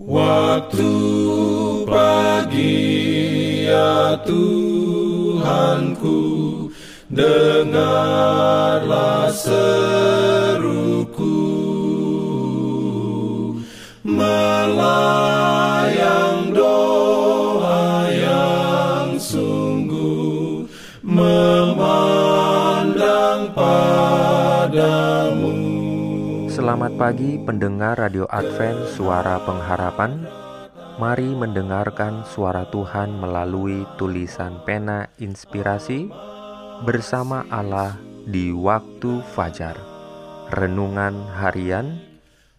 Waktu pagi ya Tuhanku Dengarlah seruku. Melayang doa yang sungguh Selamat pagi pendengar Radio Advent Suara Pengharapan Mari mendengarkan suara Tuhan melalui tulisan pena inspirasi bersama Allah di waktu fajar. Renungan harian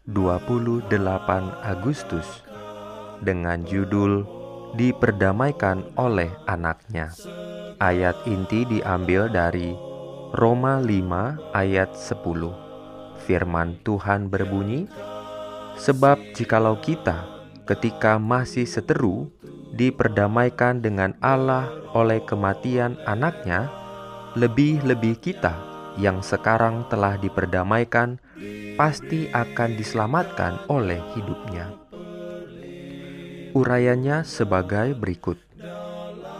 28 Agustus dengan judul Diperdamaikan oleh anaknya. Ayat inti diambil dari Roma 5 ayat 10. Firman Tuhan berbunyi, Sebab jikalau kita ketika masih seteru diperdamaikan dengan Allah oleh kematian anaknya, lebih-lebih kita yang sekarang telah diperdamaikan pasti akan diselamatkan oleh hidupnya. Urayanya sebagai berikut.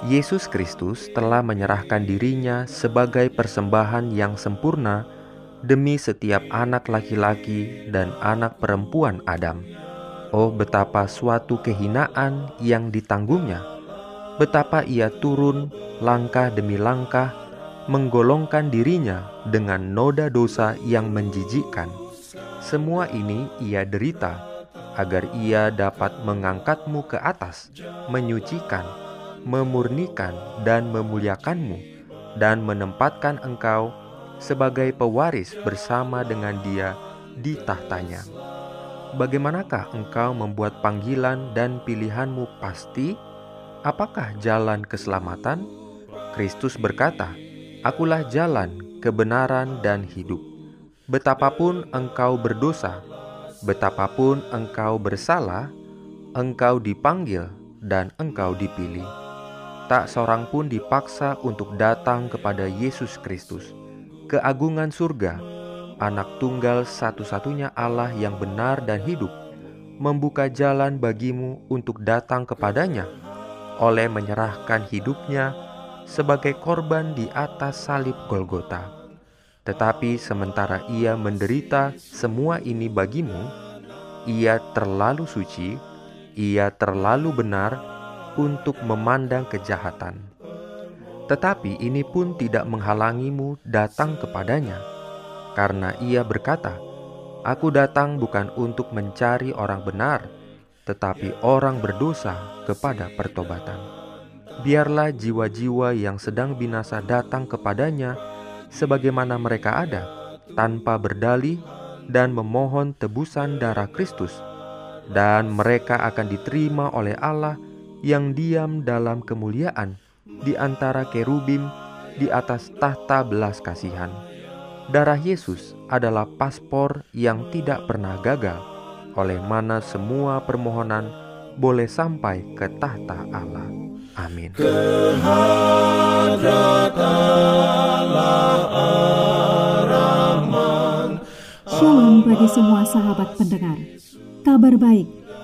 Yesus Kristus telah menyerahkan dirinya sebagai persembahan yang sempurna demi setiap anak laki-laki dan anak perempuan Adam Oh, betapa suatu kehinaan yang ditanggungnya! Betapa ia turun langkah demi langkah, menggolongkan dirinya dengan noda dosa yang menjijikkan. Semua ini ia derita agar ia dapat mengangkatmu ke atas, menyucikan, memurnikan, dan memuliakanmu, dan menempatkan engkau sebagai pewaris bersama dengan Dia di tahtanya. Bagaimanakah engkau membuat panggilan dan pilihanmu pasti? Apakah jalan keselamatan? Kristus berkata, "Akulah jalan, kebenaran, dan hidup. Betapapun engkau berdosa, betapapun engkau bersalah, engkau dipanggil dan engkau dipilih. Tak seorang pun dipaksa untuk datang kepada Yesus Kristus, keagungan surga." anak tunggal satu-satunya Allah yang benar dan hidup, membuka jalan bagimu untuk datang kepadanya oleh menyerahkan hidupnya sebagai korban di atas salib Golgota. Tetapi sementara ia menderita semua ini bagimu, ia terlalu suci, ia terlalu benar untuk memandang kejahatan. Tetapi ini pun tidak menghalangimu datang kepadanya karena ia berkata, "Aku datang bukan untuk mencari orang benar, tetapi orang berdosa kepada pertobatan." Biarlah jiwa-jiwa yang sedang binasa datang kepadanya sebagaimana mereka ada, tanpa berdalih dan memohon tebusan darah Kristus, dan mereka akan diterima oleh Allah yang diam dalam kemuliaan di antara kerubim di atas tahta belas kasihan. Darah Yesus adalah paspor yang tidak pernah gagal, oleh mana semua permohonan boleh sampai ke tahta Allah. Amin. Shalom bagi semua sahabat pendengar. Kabar baik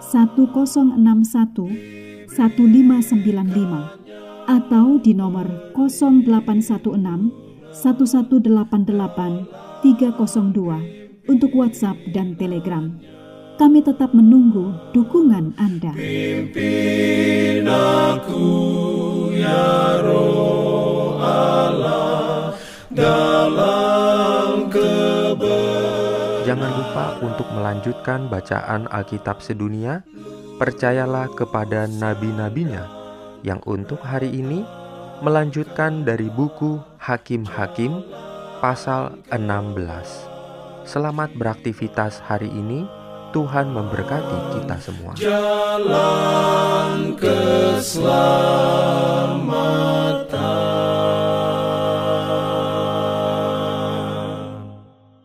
1061 1595 atau di nomor 0816 1188 302 untuk WhatsApp dan Telegram. Kami tetap menunggu dukungan Anda. Pimpin aku ya roh Allah dalam Jangan lupa untuk melanjutkan bacaan Alkitab sedunia. Percayalah kepada nabi-nabinya yang untuk hari ini melanjutkan dari buku Hakim-Hakim pasal 16. Selamat beraktivitas hari ini. Tuhan memberkati kita semua. Jalan keselamatan